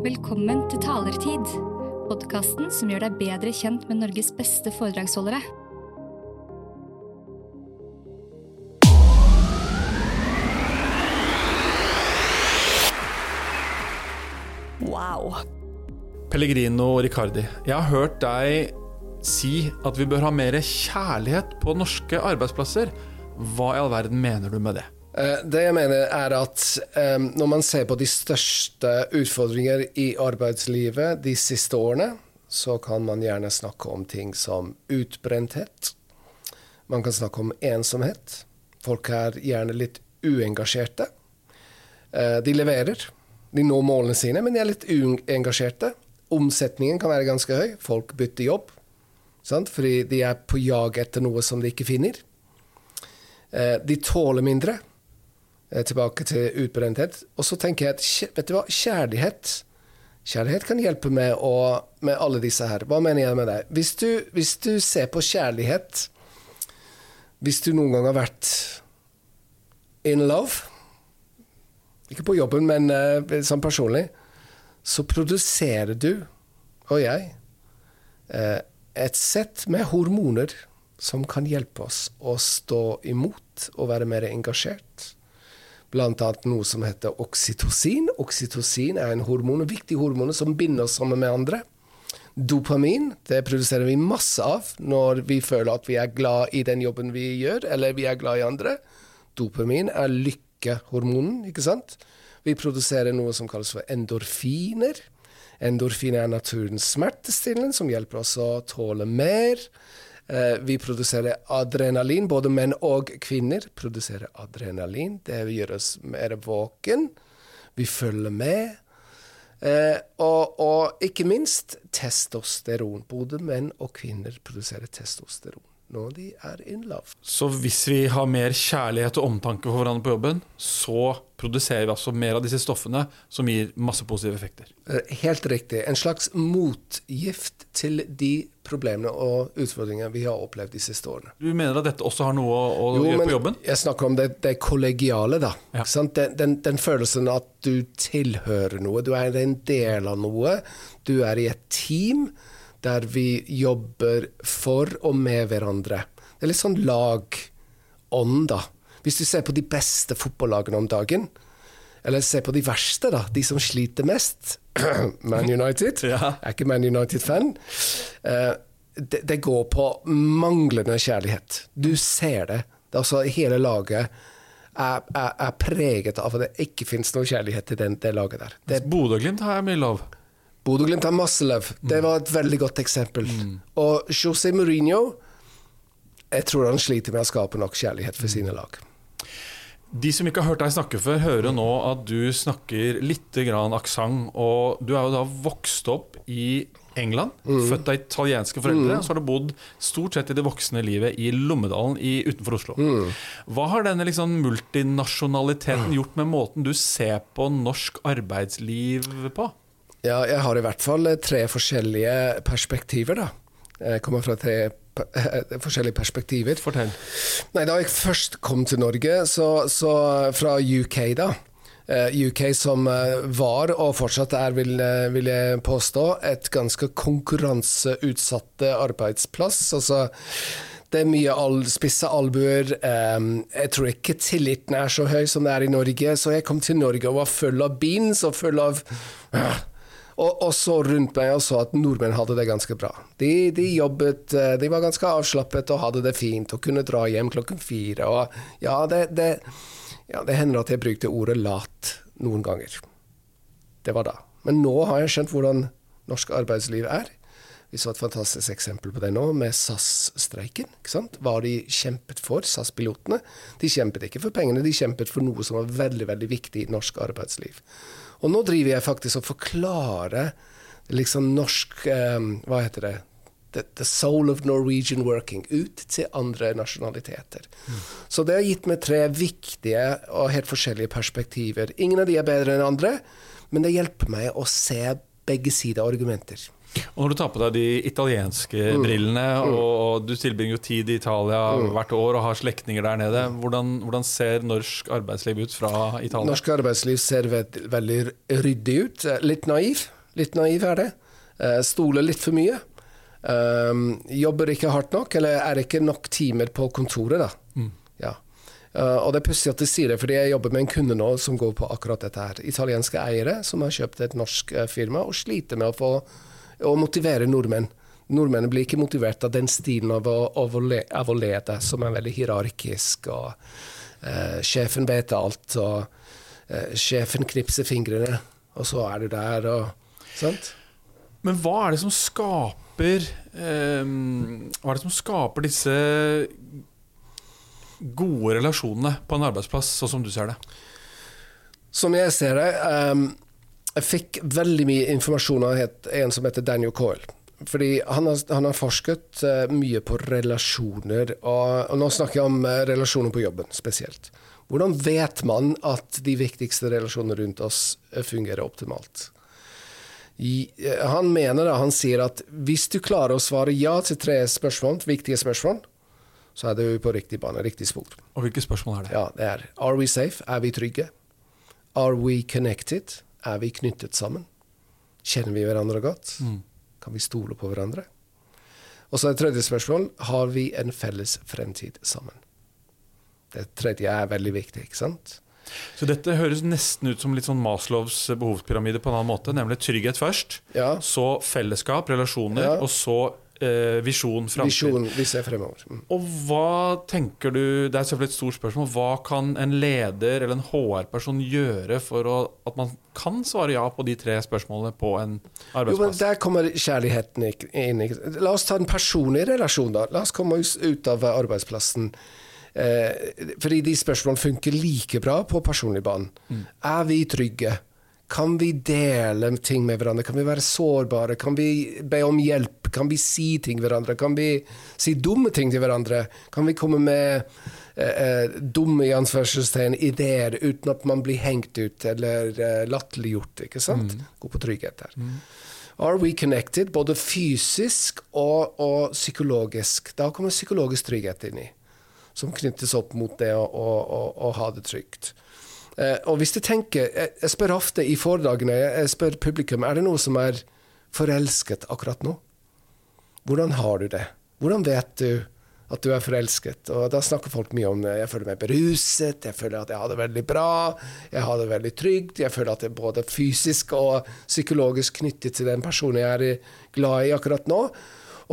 Velkommen til Talertid, podkasten som gjør deg bedre kjent med Norges beste foredragsholdere. Wow. Pellegrino Riccardi, jeg har hørt deg si at vi bør ha mer kjærlighet på norske arbeidsplasser. Hva i all verden mener du med det? Eh, Det jeg mener er at når man ser på de største utfordringer i arbeidslivet de siste årene, så kan man gjerne snakke om ting som utbrenthet. Man kan snakke om ensomhet. Folk er gjerne litt uengasjerte. Eh, De leverer. De når målene sine, men de er litt uengasjerte. Omsetningen kan være ganske høy. Folk bytter jobb. Sant? Fordi de er på jag etter noe som de ikke finner. Eh, De tåler mindre. Eh, Tilbake til utbrenthet. Og så tenker jeg at vet du hva, kjærlighet Kjærlighet kan hjelpe med, å, med alle disse her. Hva mener jeg med det? Hvis du, hvis du ser på kjærlighet Hvis du noen gang har vært in love Ikke på jobben, men uh, sånn personlig Så produserer du, og jeg, uh, et sett med hormoner som kan hjelpe oss å stå imot og være mer engasjert. Annet noe som heter oksytocin. Oksytocin er en hormon, en viktig hormon som binder oss sammen med andre. Dopamin det produserer vi masse av når vi føler at vi er glad i den jobben vi gjør, eller vi er glad i andre. Dopamin er lykkehormonen, ikke sant? Vi produserer noe som kalles for endorfiner. Endorfiner er naturens smertestillende, som hjelper oss å tåle mer. Eh, Vi produserer adrenalin, både menn og kvinner produserer adrenalin. Det gjør oss mer våken. Vi følger med. Eh, og, og ikke minst testosteron. Både menn og kvinner produserer testosteron når de er in love. Så hvis vi har mer kjærlighet og omtanke for hverandre på jobben, så produserer vi altså mer av disse stoffene som gir masse positive effekter. Eh, Helt riktig. En slags motgift til de problemene og utfordringene vi har opplevd de siste årene. Du mener at dette også har noe å, Jo, gjøre men på jobben? Jeg snakker om det, det kollegiale, da. Ja. Sant? Den, den, den følelsen at du tilhører noe, du er en del av noe. Du er i et team der vi jobber for og med hverandre. Det er litt sånn lagånd, da. Hvis du ser på de beste fotballagene om dagen, eller se på de verste, da, de som sliter mest. Man United. Jeg er ikke Man United-fan. Eh, det, går på manglende kjærlighet. Du ser det. det er altså, hele laget er, er, er preget av at det ikke finnes noe kjærlighet til den, det laget der. Det, Bodø-Glimt har jeg mye lov. Bodø-Glimt har masse løv. Det var et veldig godt eksempel. Og José Mourinho Jeg tror han sliter med å skape nok kjærlighet for sine lag. De som ikke har hørt deg snakke før, hører nå at du snakker litt aksent. Og du er jo da vokst opp i England, født av italienske foreldre. Og så har du bodd stort sett i det voksne livet i Lommedalen i, utenfor Oslo. Hva har denne liksom multinasjonaliteten gjort med måten du ser på norsk arbeidsliv på? Ja, jeg har i hvert fall eh, tre forskjellige perspektiver, da. Jeg kommer fra tre eh, forskjellige perspektiver. Fortell. Nei, Da jeg først kom til Norge, så, så fra UK, da. Eh, UK som eh, var, og fortsatt er, vil, eh, vil jeg påstå, et ganske konkurranseutsatte arbeidsplass. Altså, det er mye all, spisse albuer. eh, jeg tror ikke tilliten er så høy som det er i Norge, så jeg kom til Norge og var full av beans og full av og, og så rundt meg og så at nordmenn hadde det ganske bra. De, de jobbet, eh, de var ganske avslappet og hadde det fint og kunne dra hjem klokken fire. Og ja, det, det, ja, det hender at jeg brukte ordet lat noen ganger. Det var da. Men nå har jeg skjønt hvordan norsk arbeidsliv er. Vi så et fantastisk eksempel på det nå, med SAS-streiken. Hva de kjempet for, SAS-pilotene. De kjempet ikke for pengene, de kjempet for noe som var veldig veldig viktig i norsk arbeidsliv. Og nå driver jeg faktisk og forklarer liksom norsk um, Hva heter det? The, the soul of Norwegian working ut til andre nasjonaliteter. Så det har gitt meg tre viktige og helt forskjellige perspektiver. Ingen av de er bedre enn andre, men det hjelper meg å se begge sider av argumenter. Og når du tar på deg de italienske Mm. brillene, og du tilbringer jo tid i Italia hvert år og har slektninger der nede, hvordan, hvordan ser norsk arbeidsliv ut fra Italia? Norsk arbeidsliv ser veld, veldig ryddig ut. Eh, Litt naiv. Litt naiv er det. Eh, Stoler litt for mye. Um, jobber ikke hardt nok, eller er det ikke nok timer på kontoret, da. Ja. Uh, og det er pussig at de sier det, fordi jeg jobber med en kunde nå som går på akkurat dette her. Italienske eiere som har kjøpt et norsk firma og sliter med å få å motivere nordmenn. Nordmennene blir ikke motivert av den stilen av å, av å, le, av å lede, som er veldig hierarkisk. og uh, Sjefen vet alt, og uh, sjefen knipser fingrene, og så er du der. og sant? Men hva er det som skaper um, Hva er det som skaper disse gode relasjonene på en arbeidsplass, sånn som du ser det? Som jeg ser det, ehm, jeg fikk veldig mye informasjon av en som heter Daniel Coyle. Fordi han har, han har forsket eh, mye på relasjoner, og, og nå snakker jeg om eh, relasjoner på jobben spesielt. Hvordan vet man at de viktigste relasjonene rundt oss eh, fungerer optimalt? I, han mener da, han sier at hvis du klarer å svare ja til tre spørsmål, viktige spørsmål, så er du på riktig bane, riktig spor. Og hvilke spørsmål er det? Ja, det er Are we safe? Er vi trygge? Are we connected? Er vi knyttet sammen? Kjenner vi hverandre godt? Kan vi stole på hverandre? Og så det tredje spørsmål Har vi en felles fremtid sammen? Det tredje er veldig viktig, ikke sant? Så dette høres nesten ut som litt sånn Maslows behovspyramide på en annen måte. Nemlig trygghet først, Ja. så fellesskap, relasjoner, Ja. og så visjon, framtid. Vi ser fremover. Mm. Og hva tenker du Det er selvfølgelig et stort spørsmål. Hva kan en leder eller en HR-person gjøre for å, at man kan svare ja på de tre spørsmålene på en arbeidsplass? Jo, men? Der kommer kjærligheten inn. La oss ta en personlig relasjon, da. La oss komme oss ut av arbeidsplassen. Eh, fordi de spørsmålene funker like bra på personlig banen. Er vi trygge? Kan vi dele ting med hverandre? Kan vi være sårbare? Kan vi be om hjelp? Kan vi si ting til hverandre? Kan vi si dumme ting til hverandre? Kan vi komme med eh, eh, dumme i anførselstegn ideer uten at man blir hengt ut eller eh, latterliggjort? ikke sant? Gå på trygghet der. Are we connected, både fysisk og, og psykologisk? Da kommer psykologisk trygghet inn i, som knyttes opp mot det å, å, å, å ha det trygt. Eh, og hvis du tenker, jeg, spør ofte i foredragene, jeg spør publikum, er det noe som er forelsket akkurat nå? Hvordan har du det? Hvordan vet du at du er forelsket? Og da snakker folk mye om jeg føler meg beruset, jeg føler at jeg har det veldig bra, jeg har det veldig trygt, jeg føler at jeg er både fysisk og psykologisk knyttet til den personen jeg er glad i akkurat nå.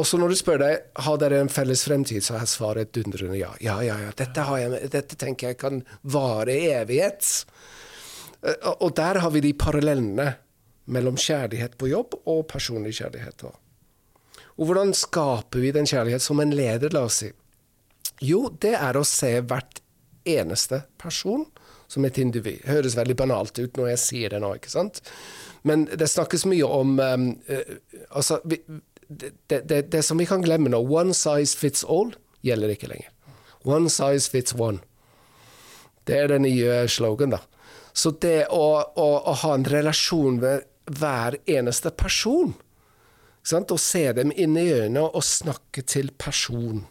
Så når du spør deg har dere en felles fremtid, så er svaret et dundrende ja. Ja, ja, ja, dette, jeg, dette tenker jeg kan vare i evighet. Eh, Og der har vi de parallellene mellom kjærlighet på jobb og personlig kjærlighet. også. Og hvordan skaper vi den kjærlighet som en leder, la oss si? Jo, det er å se hvert eneste person som et individ. Høres veldig banalt ut når jeg sier det nå, ikke sant? Men det snakkes mye om um, Altså, vi, det, det, det som vi kan glemme nå, one size fits all, gjelder ikke lenger. One size fits one. Det er det nye slogan, da. Så det å, å, å ha en relasjon med hver eneste person, sant? å se dem inn i øynene og snakke til person.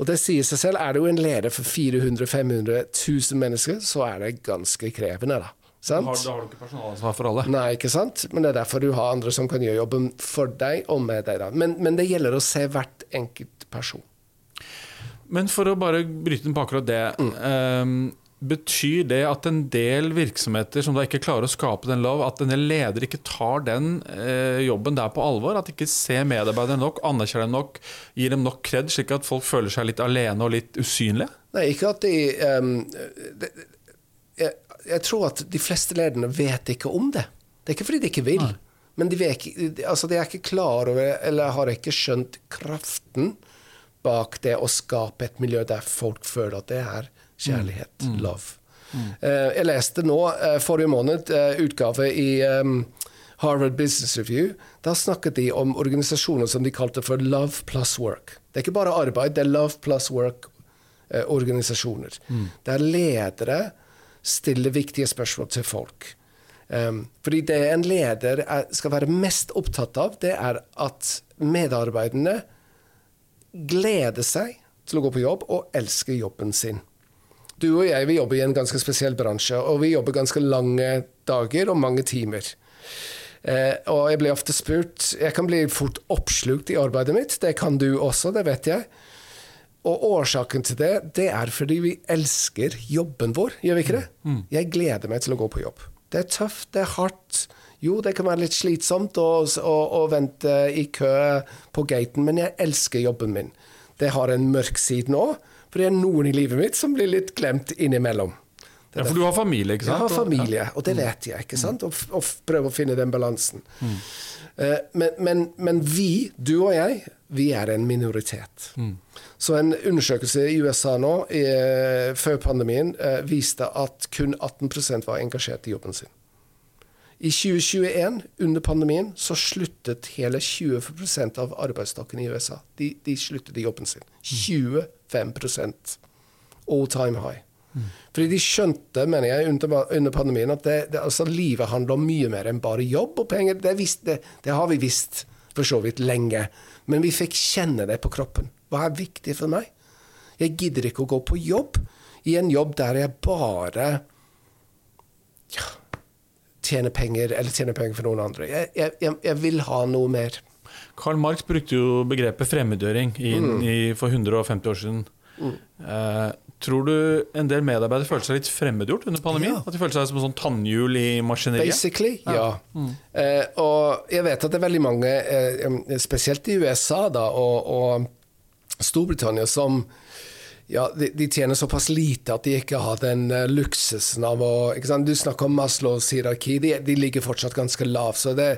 Og det sier seg selv, er det jo en leder for 400 500 000 mennesker, så er det ganske krevende, da. Sant? Har, da har du ikke personalansvar for alle. Nei, ikke sant? Men det er derfor du har andre som kan gjøre jobben for deg og med deg. da. Men, men det gjelder å se hvert enkelt person. Men for å bare bryte den på akkurat det. ehm, betyr det at en del virksomheter som da ikke klarer å skape den lov, at en del ledere ikke tar den eh, jobben der på alvor? At de ikke ser medarbeiderne nok, anerkjenner dem nok, gir dem nok kred, slik at folk føler seg litt alene og litt usynlige? Nei, ikke at de um, det, jeg, tror at de fleste lederne vet ikke om det. Det er ikke fordi de ikke vil. Men de, vet, altså de er ikke klar over, eller har ikke skjønt kraften bak det å skape et miljø der folk føler at det er kjærlighet, love. Eh, jeg leste nå, eh, forrige måned, eh, utgave i ehm, Harvard Business Review. Da snakket de om organisasjoner som de kalte for Love plus work. Det er ikke bare arbeid, det er Love plus work-organisasjoner. Der ledere stiller viktige spørsmål til folk. Um, fordi det en leder er, skal være mest opptatt av, det er at medarbeiderne gleder seg til å gå på jobb og elsker jobben sin. Du og jeg vi jobber i en ganske spesiell bransje, og vi jobber ganske lange dager og mange timer. Uh, og jeg blir ofte spurt Jeg kan bli fort oppslukt i arbeidet mitt. Det kan du også, det vet jeg. Og årsaken til det, det er fordi vi elsker jobben vår, gjør vi ikke det? Jeg gleder meg til å gå på jobb. Det er tøft, det er hardt. Jo, det kan være litt slitsomt å, å, å vente i kø på gaten, men jeg elsker jobben min. Det har en mørk side nå, for det er noen i livet mitt som blir litt glemt innimellom. Ja, for du har familie, ikke sant? jeg har familie, og det vet jeg, ikke sant? Og, og prøve å finne den balansen. Eh, men, men, men vi, du og jeg, vi er en minoritet. Så en undersøkelse i USA nå, eh, før pandemien, eh, viste at kun 18% var engasjert i jobben sin. I 2021, under pandemien, så sluttet hele 20% av arbeidsstokken i USA. De, de sluttet i jobben sin. 25% All time high. Fordi de skjønte, mener jeg, under, under pandemien at det, det, altså, livet handler om mye mer enn bare jobb og penger. Det, visste, det, det har vi visst for så vidt lenge. Men vi fikk kjenne det på kroppen. Hva er viktig for meg? Jeg gidder ikke å gå på jobb i en jobb der jeg bare ja, tjener penger, eller tjener penger for noen andre. Jeg, jeg, jeg, vil ha noe mer. Karl Marx brukte jo begrepet fremmedgjøring Mm. i, for 150 år siden. Eh, tror du en del medarbeidere føler seg litt fremmedgjort under pandemien? Ja. At de føler seg som en sånn tannhjul i maskineriet? Basically, ja. Eh, og jeg vet at det er veldig mange, eh, spesielt i USA da, og, og Storbritannia, som ja, de, de tjener såpass lite at de ikke har den uh, luksusen av å ikke sant? Du snakker om Maslows hierarki, de, de ligger fortsatt ganske lavt. så det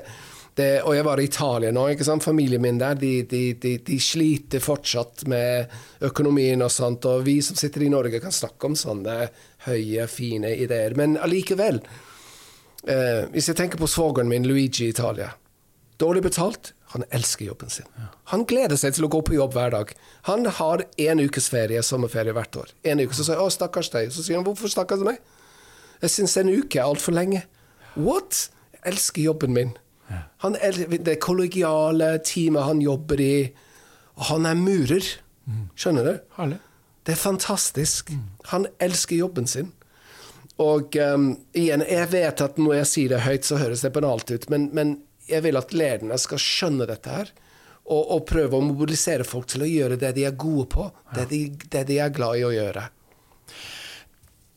det, og jeg var i Italia nå. ikke sant? Familien min der de, de, de, de sliter fortsatt med økonomien og sånt. Og vi som sitter i Norge, kan snakke om sånne høye, fine ideer. Men allikevel eh, Hvis jeg tenker på svogeren min, Luigi i Italia. Dårlig betalt. Han elsker jobben sin. Han gleder seg til å gå på jobb hver dag. Han har én ukes ferie, sommerferie hvert år. En uke, Så sier jeg 'Å, stakkars deg'. Så sier han 'Hvorfor stakkars meg?' Jeg syns en uke er altfor lenge. What? Jeg elsker jobben min. Han det kollegiale teamet han jobber i. Og han er murer. Skjønner du? Herlig. Det er fantastisk. Han elsker jobben sin. Og um, igjen, jeg vet at når jeg sier det høyt, så høres det banalt ut, men, men jeg vil at lederne skal skjønne dette her. Og, og prøve å mobilisere folk til å gjøre det de er gode på. Det, de, det de er glad i å gjøre.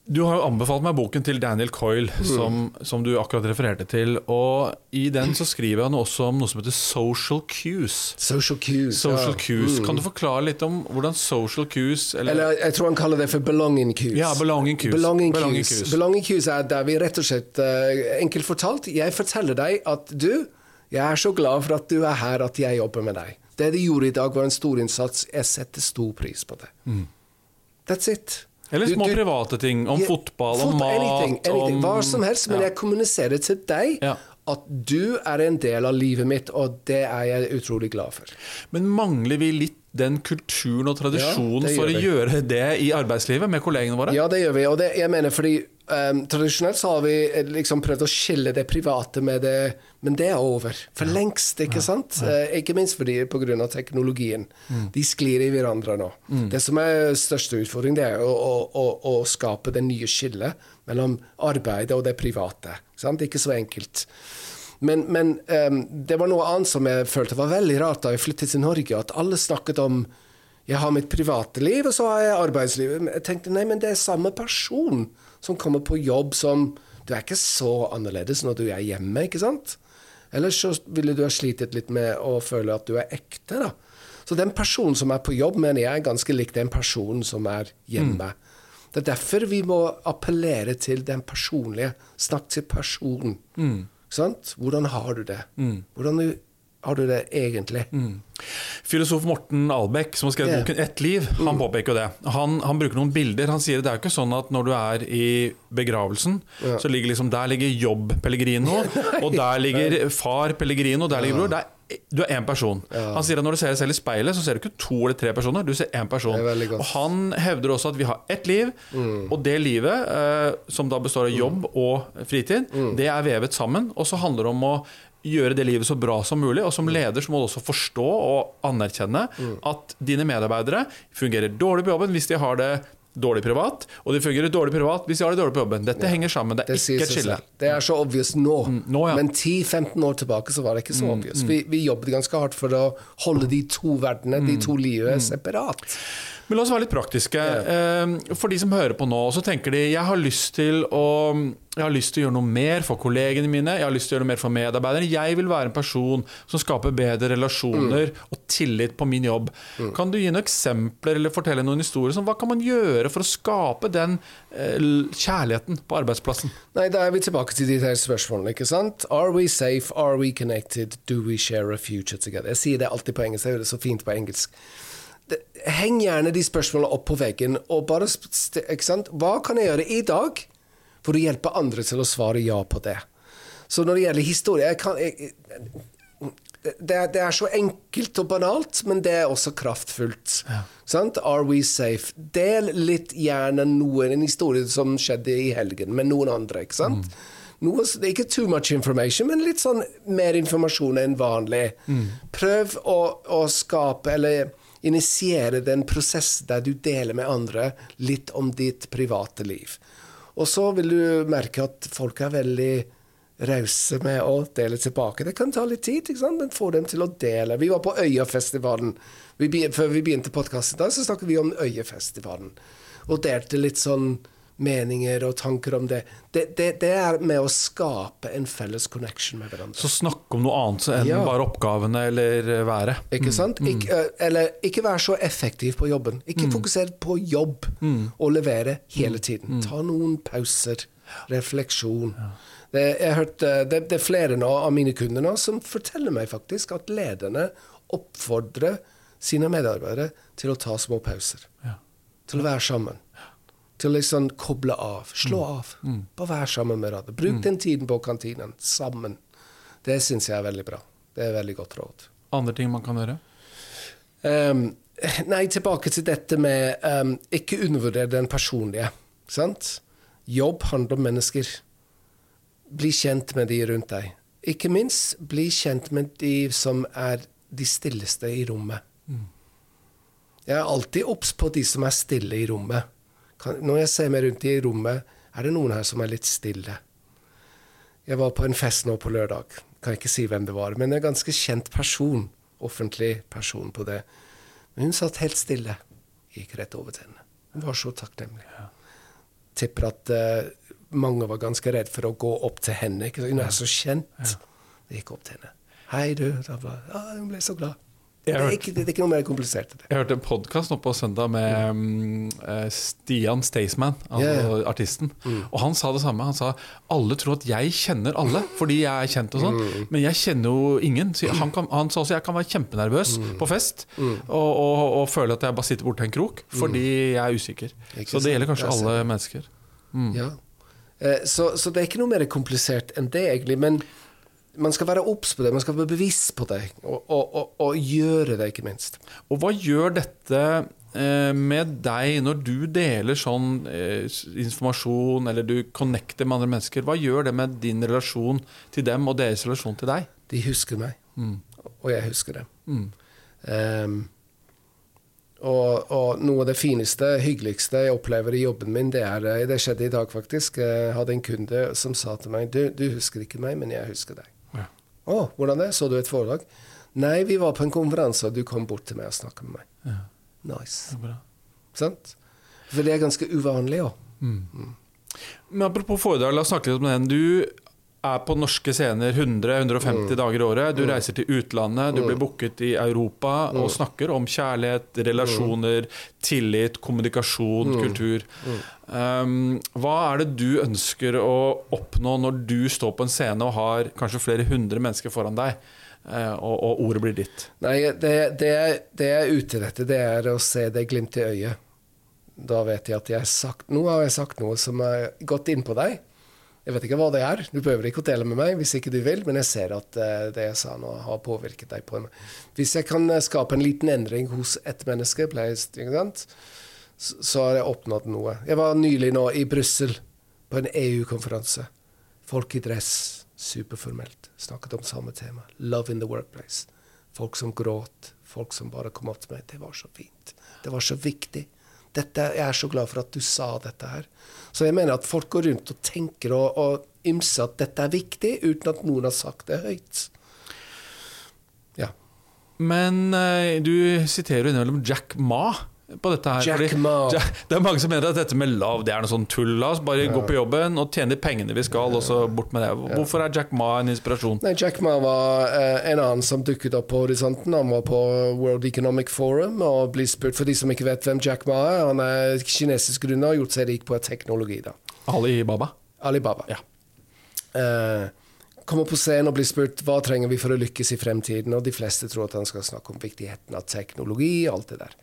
Du har jo anbefalt meg boken til Daniel Coyle, Mm. som, som du akkurat refererte til. Og i den så skriver han også om noe som heter social cues. Social cues. Social ja. Mm. cues. Kan du forklare litt om hvordan social cues eller, Eller jeg tror han kaller det for belonging cues. Ja, belonging cues. Belonging Belonging cues. cues. Belonging cues er der vi rett og slett, eh, enkelt fortalt, jeg forteller deg at du, jeg er så glad for at du er her, at jeg jobber med deg. Det de gjorde i dag var en stor innsats. Jeg setter stor pris på det. That's it. Eller små du- private ting. Om Ja, fotball, om mat anything, anything, om Hva som helst, men jeg kommuniserer til deg Ja. at du er en del av livet mitt, og det er jeg utrolig glad for. Men mangler vi litt den kulturen og tradisjonen for å vi. gjøre det i arbeidslivet med kollegene våre? Ja, det gjør vi. Og det, jeg mener fordi ehm, Tradisjonelt så har vi eh, liksom prøvd å skille det private med det Men det er over. For lengst, ikke sant? Eh, ikke minst fordi pga. teknologien. Mm. De sklir i hverandre nå. Det som er største utfordring, det er å, å, å, å skape det nye skillet mellom arbeidet og det private. Sant? Ikke så enkelt. Men, men um, det var noe annet som jeg følte var veldig rart da jeg flyttet til Norge, at alle snakket om jeg har mitt private liv, og så har jeg arbeidslivet. Jeg tenkte nei, men det er samme person som kommer på jobb som Du er ikke så annerledes når du er hjemme, ikke sant? Ellers så ville du ha slitet litt med å føle at du er ekte, da. Så den personen som er på jobb, mener jeg er ganske lik den personen som er hjemme. Det er derfor vi må appellere til den personlige. Snakk til personen. Sant? Hvordan har du det? Hvordan du- har du det egentlig? Filosof Morten Albeck, som har skrevet yeah. boken Ett liv, han Mm. påpeker jo det. Han, han bruker noen bilder. Han sier det er jo ikke sånn at når du er i begravelsen, så ligger liksom der ligger jobb Pellegrino, og der ligger far Pellegrino, der ligger bror. Det er du er én person. Han sier at når du ser deg selv i speilet, så ser du ikke to eller tre personer. Du ser én person. Er. Og han hevder også at vi har ett liv, og det livet, eh, som da består av jobb og fritid, det er vevet sammen. Og så handler det om å gjøre det livet så bra som mulig. Og som leder så må du også forstå og anerkjenne at dine medarbeidere fungerer dårlig på jobben hvis de har det dårlig privat, og de fungerer dårlig privat hvis de har det dårlig på jobben. Dette henger sammen. Det er Det ikke et skille. Det er så obvious nå. nå, ja. Men 10-15 år tilbake så var det ikke så obvious. Vi, vi jobbet ganske hardt for å holde de to verdenene, de to livene, separat. Men la oss være litt praktiske. Eh, For de som hører på nå, så tenker de jeg har lyst til å har lyst til å gjøre noe mer for kollegene mine, jeg har lyst til å gjøre noe mer for medarbeidere. Jeg vil være en person som skaper bedre relasjoner og tillit på min jobb. Kan du gi noen eksempler eller fortelle noen historier? Som, hva kan man gjøre for å skape den eh, kjærligheten på arbeidsplassen? Nei, da er vi tilbake til de her spørsmålene, ikke sant? Are we safe? Are we connected? Do we share a future together? Jeg sier det alltid på engelsk, jeg gjør det så fint på engelsk. Heng gjerne de spørsmålene opp på veggen, og bare ikke sant? Hva kan jeg gjøre i dag for å hjelpe andre til å svare ja på det? Så når det gjelder historie jeg kan, jeg, det, det er, så enkelt og banalt, men det er også kraftfullt. Sant? Are we safe? Del litt gjerne noen, en historie som skjedde i helgen, med noen andre. ikke sant? Noe, det er ikke too much information, men litt sånn mer informasjon enn vanlig. Prøv å, å skape, eller initiere den prosessen der du deler med andre litt om ditt private liv. Og så vil du merke at folk er veldig rause med å dele tilbake. Det kan ta litt tid, men få dem til å dele. Vi var på Øyafestivalen. Vi, før vi begynte podkasten, så snakket vi om Øyafestivalen. Og delte litt sånn meninger og tanker om det. Det, det. det er med å skape en felles connection med hverandre. Så snakk om noe annet enn Ja. bare oppgavene eller eh, været. Ikke sant? Ikke, eh, eller ikke være så effektiv på jobben. Ikke fokuser på jobb og levere hele tiden. Ta noen pauser. Refleksjon. Det, jeg har hørt, det, det er flere nå av mine kunder nå som forteller meg faktisk at lederne oppfordrer sine medarbeidere til å ta små pauser. Til å være sammen. Til å liksom koble av. Slå av. Bare være sammen med hverandre. Bruk den tiden på kantinen sammen. Det syns jeg er veldig bra. Det er veldig godt råd. Andre ting man kan gjøre? Um, nei, tilbake til dette med um, ikke undervurdere den personlige. Sant? Jobb handler om mennesker. Bli kjent med de rundt deg. Ikke minst bli kjent med de som er de stilleste i rommet. Jeg er alltid obs på de som er stille i rommet. Kan, når jeg ser meg rundt i rommet, er det noen her som er litt stille. Jeg var på en fest nå på lørdag. Kan ikke si hvem det var, men en ganske kjent person. Offentlig person på det. Men hun satt helt stille. Gikk rett over til henne. Hun var så takknemlig. Tipper at uh, mange var ganske redd for å gå opp til henne. Hun er så kjent. Jeg gikk opp til henne. Hei, du. Da ble, ah, hun ble så glad. Det er, ikke, det er ikke noe mer komplisert det. Jeg hørte en podkast på søndag med mm, eh, Stian Staysman, altså yeah. artisten. Og han sa det samme. Han sa alle tror at jeg kjenner alle fordi jeg er kjent og sånn, men jeg kjenner jo ingen. Han, kan, han sa også jeg kan være kjempenervøs på fest og, og, og føle at jeg bare sitter borti en krok fordi jeg er usikker. Ikke Så det gjelder kanskje alle mennesker. Ja. Eh, så, så det er ikke noe mer komplisert enn det, egentlig. Men man skal være obs på det, man skal være bevisst på det, og, og, og, og gjøre det, ikke minst. Og hva gjør dette eh, med deg når du deler sånn eh, informasjon, eller du connecter med andre mennesker? Hva gjør det med din relasjon til dem, og deres relasjon til deg? De husker meg, og jeg husker dem. Ehm, og, og noe av det fineste, hyggeligste jeg opplever i jobben min, det er eh, Det skjedde i dag, faktisk. Jeg hadde en kunde som sa til meg du, du husker ikke meg, men jeg husker deg. Ja. oh, hvordan det? Så du et foredrag? Nei, vi var på en konferanse, og du kom bort til meg og snakka med meg. Nice. Det er bra. Sant? For det er ganske uvanlig òg. Men apropos foredrag, la oss snakke litt om den. Du er på norske scener 100-150 dager i året. Du reiser til utlandet, du blir booket i Europa og snakker om kjærlighet, relasjoner, tillit, kommunikasjon, kultur. Um, hva er det du ønsker å oppnå når du står på en scene og har kanskje flere hundre mennesker foran deg, eh, og, og ordet blir ditt? Nei, det, det, det jeg er ute etter, det er å se det glimt i øyet. Da vet jeg at jeg har sagt, nå har jeg sagt noe som har gått inn på deg. Jeg vet ikke hva det er. Du behøver ikke å dele med meg hvis ikke du vil, men jeg ser at uh, det jeg sa nå, har påvirket deg på en Hvis jeg kan uh, skape en liten endring hos ett menneske, så har jeg oppnådd noe. Jeg var nylig nå i Brussel på en EU-konferanse. Folk i dress, superformelt, snakket om samme tema. Love in the workplace. Folk som gråt, folk som bare kom opp til meg. Det var så fint. Det var så viktig. Dette, jeg er så glad for at du sa dette her. Så jeg mener at folk går rundt og tenker og, og ymser at dette er viktig, uten at noen har sagt det høyt. Ja. Men uh, du siterer jo innimellom Jack Ma på dette her. Jack Ma. Det er mange som mener at dette med lav det er noe sånn tull. La oss bare ja. gå på jobben og tjene de pengene vi skal, og så bort med det. Hvorfor er Jack Ma en inspirasjon? Nei, Jack Ma var eh, en annen som dukket opp på horisonten. Han var på World Economic Forum og ble spurt, for de som ikke vet hvem Jack Ma er, han er kinesisk grunner og gjort seg rik på teknologi. da. Alibaba? Alibaba. Ja. Eh, kommer på scenen og blir spurt hva trenger vi for å lykkes i fremtiden, og de fleste tror at han skal snakke om viktigheten av teknologi og alt det der.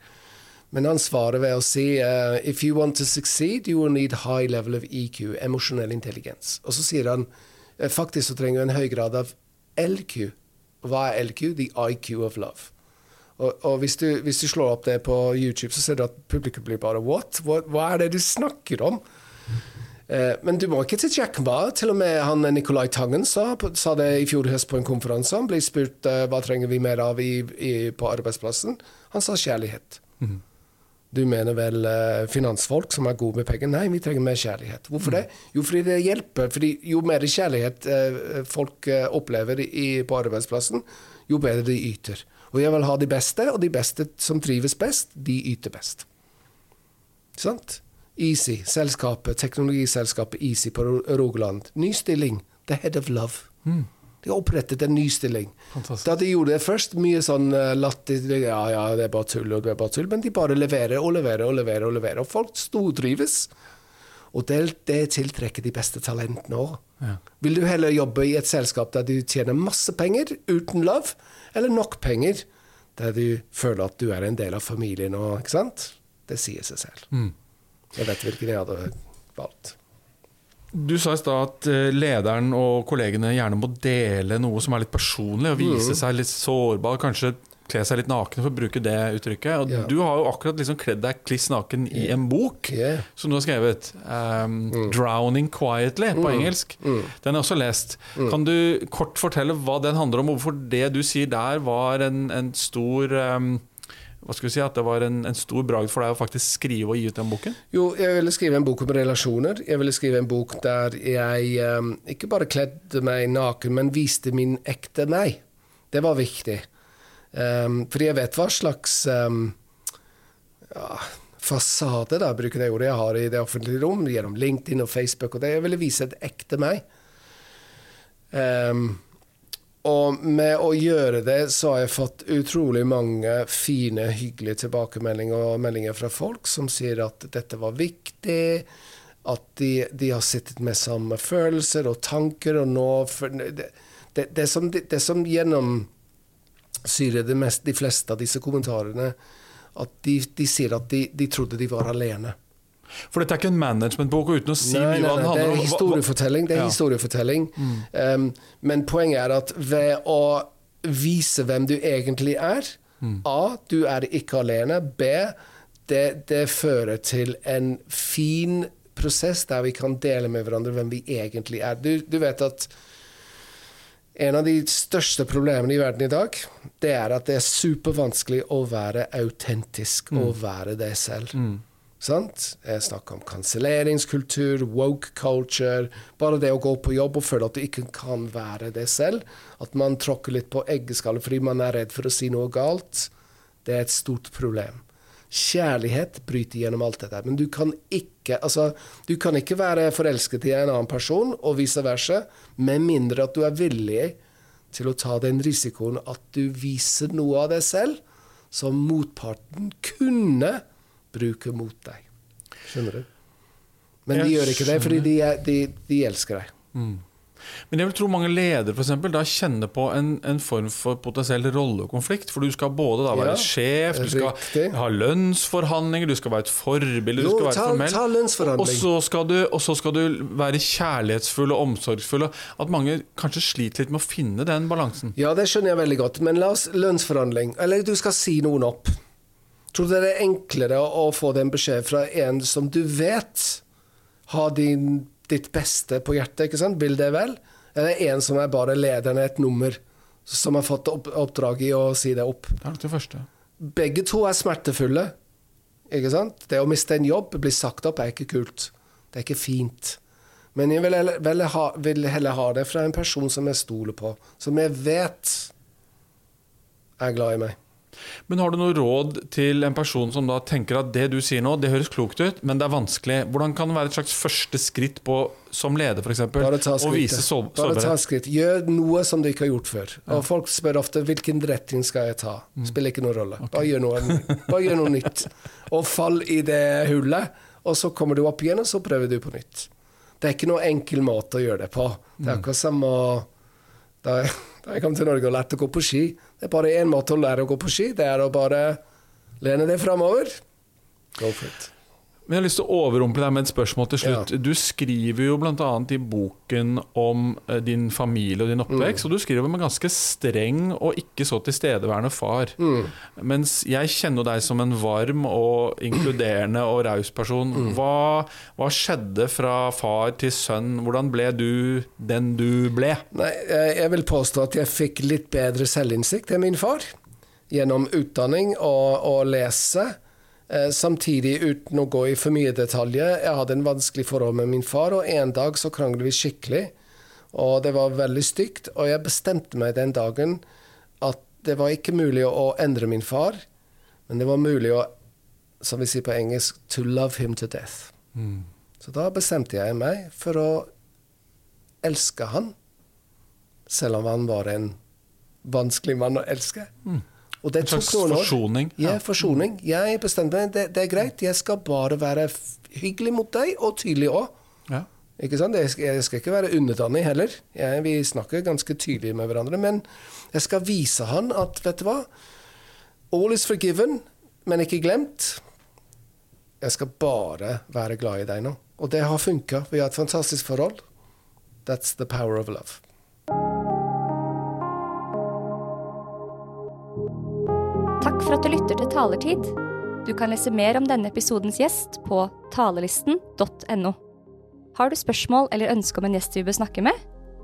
Men han svarer ved å si uh, If you want to succeed, you will need high level of EQ, emosjonell intelligens. Og så sier han uh, faktisk så trenger du en høy grad av LQ. Hva er LQ? The IQ of love. Og, og hvis, du, hvis, du, slår opp det på YouTube, så ser du at publikum blir bare What? Hva, hva er det du snakker om? Uh, men du må ikke til Jack Ma. Til og med han Nicolai Tangen sa, sa det i fjor høst på en konferanse. Han ble spurt uh, hva trenger vi mer av i, i, på arbeidsplassen. Han sa kjærlighet. Mm. Du mener vel uh, finansfolk som er gode med penger? Nei, vi trenger mer kjærlighet. Hvorfor det? Jo, fordi det hjelper. Fordi jo mer kjærlighet uh, folk uh, opplever i, på arbeidsplassen, jo bedre de yter. Og jeg vil ha de beste, og de beste som trives best, de yter best. Sant? Easy, selskapet, teknologiselskapet Easy på Rogaland. Ny stilling. The Head of Love. Mm. De har opprettet en ny stilling. Fantastisk. Da de gjorde det først, mye sånn eh, Ja, ja, det er bare tull, og det er bare tull. Men de bare leverer og leverer og leverer. Og leverer. Og folk stortrives. Og det, det tiltrekker de beste talentene òg. Ja. Vil du heller jobbe i et selskap der du tjener masse penger uten love, eller nok penger der du føler at du er en del av familien og Ikke sant? Det sier seg selv. Mm. Jeg vet hvilken jeg hadde valgt. Du sa i stad at eh, lederen og kollegene gjerne må dele noe som er litt personlig, og vise mm. seg litt sårbar, kanskje kle seg litt naken, for å bruke det uttrykket. Og ja. Du har jo akkurat liksom kledd deg kliss naken i en bok yeah. som du har skrevet. Um, mm. 'Drowning Quietly' på mm. engelsk. Mm. Den er også lest. Mm. Kan du kort fortelle hva den handler om, og hvorfor det du sier der, var en, en stor um, hva skal vi si, at det var en, en, stor bragd for deg å faktisk skrive og gi ut den boken? Jo, jeg ville skrive en bok om relasjoner. Jeg ville skrive en bok der jeg um, ikke bare kledde meg naken, men viste min ekte meg. Det var viktig. Um, fordi jeg vet hva slags um, ja, fasade, da, bruker det ordet jeg har i det offentlige rom, gjennom LinkedIn og Facebook. og det. Jeg ville vise et ekte meg. Um, og med å gjøre det, så har jeg fått utrolig mange fine, hyggelige tilbakemeldinger og meldinger fra folk som sier at dette var viktig, at de, de har sittet med samme følelser og tanker, og nå Det, det, det som, det, som gjennomsyrer de fleste av disse kommentarene, at de, de sier at de, de trodde de var alene. For dette er ikke en managementbok uten å si nei, nei, den handler om? Det er historiefortelling. Det er ja. historiefortelling. Mm. Um, men poenget er at ved å vise hvem du egentlig er mm. A. Du er ikke alene. B. Det, det, fører til en fin prosess der vi kan dele med hverandre hvem vi egentlig er. Du, du vet at en av de største problemene i verden i dag, det er at det er supervanskelig å være autentisk mm. og være deg selv. Mm. Sant? Jeg snakker om kanselleringskultur, woke culture. Bare det å gå på jobb og føle at du ikke kan være det selv. At man tråkker litt på eggeskallet fordi man er redd for å si noe galt. Det er et stort problem. Kjærlighet bryter gjennom alt dette. Men du kan ikke altså, du kan ikke være forelsket i en annen person, og vice versa, med mindre at du er villig til å ta den risikoen at du viser noe av deg selv som motparten kunne bruker mot deg. Skjønner du? Men de gjør ikke det, fordi de, de, de elsker deg. Mm. Men jeg vil tro mange ledere for eksempel, da kjenner på en, en form for potensiell rollekonflikt. For du skal både da være Ja, sjef, du skal riktig. ha lønnsforhandlinger, du skal være et forbilde, du skal være ta- formell. ta lønnsforhandling. Og så, skal du, og så skal du være kjærlighetsfull og omsorgsfull. og At mange kanskje sliter litt med å finne den balansen. Ja, det skjønner jeg veldig godt. Men la oss lønnsforhandling. Eller du skal si noen opp. Tror du det er enklere å få den beskjed fra en som du vet har din, ditt beste på hjertet, ikke sant? Vil det vel? Eller en som er bare lederen i et nummer, som har fått opp, oppdrag i å si det opp? Det er nok det første. Begge to er smertefulle. Ikke sant? Det å miste en jobb, bli sagt opp, er ikke kult. Det er ikke fint. Men jeg vil heller, vil ha, vil heller ha det fra en person som jeg stoler på, som jeg vet er glad i meg. Men har du noe råd til en person som da tenker at det du sier nå, det høres klokt ut, men det er vanskelig? Hvordan kan det være et slags første skritt på, som leder, f.eks., å vise sår- Bare ta skritt. Gjør noe som du ikke har gjort før. Og folk spør ofte hvilken retning skal jeg ta. Mm. Spiller ikke noen rolle. Bare gjør noe, bare gjør noe nytt. Og fall i det hullet, og så kommer du opp igjen, og så prøver du på nytt. Det er ikke noen enkel måte å gjøre det på. Det Mm. er akkurat som å da jeg kom til Norge og lærte å gå på ski. Det er bare én måte å lære å gå på ski. Det er å bare lene deg framover. Go for it. Men jeg har lyst til å overrumple deg med et spørsmål til slutt. Du skriver jo bl.a. i boken om eh, din familie og din oppvekst, og du skriver om en ganske streng og ikke så tilstedeværende far. Mens jeg kjenner deg som en varm og inkluderende og raus person. Hva, hva skjedde fra far til sønn? Hvordan ble du den du ble? Nei, jeg vil påstå at jeg fikk litt bedre selvinnsikt enn min far. Gjennom utdanning og, og lese. Eh, samtidig uten å gå i for mye detaljer. Jeg hadde en vanskelig forhold med min far, og en dag så kranglet vi skikkelig. Og det var veldig stygt. Og jeg bestemte meg den dagen at det var ikke mulig å endre min far, men det var mulig å, som vi sier på engelsk, to love him to death. Så da bestemte jeg meg for å elske han selv om han var en vanskelig mann å elske. Og det En slags tok noen år. forsoning, Ja, ja. forsoning. Jeg bestemte meg, det, det er greit, jeg skal bare være hyggelig mot deg, og tydelig òg. Ja. Ikke sant? Jeg skal, jeg skal ikke være underdanig heller. Jeg, vi snakker ganske tydelig med hverandre. Men jeg skal vise han at, vet du hva All is forgiven, men ikke glemt. Jeg skal bare være glad i deg nå. Og det har funka. Vi har et fantastisk forhold. That's the power of love. Takk for at du lytter til Talertid. Du kan lese mer om denne episodens gjest på talelisten.no. Har du spørsmål eller ønske om en gjest vi bør snakke med?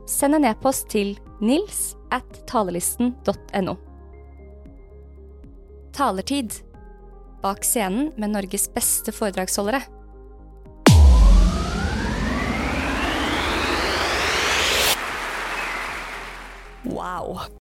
Send en e-post til nils at talelisten.no. Talertid. Bak scenen med Norges beste foredragsholdere. Wow.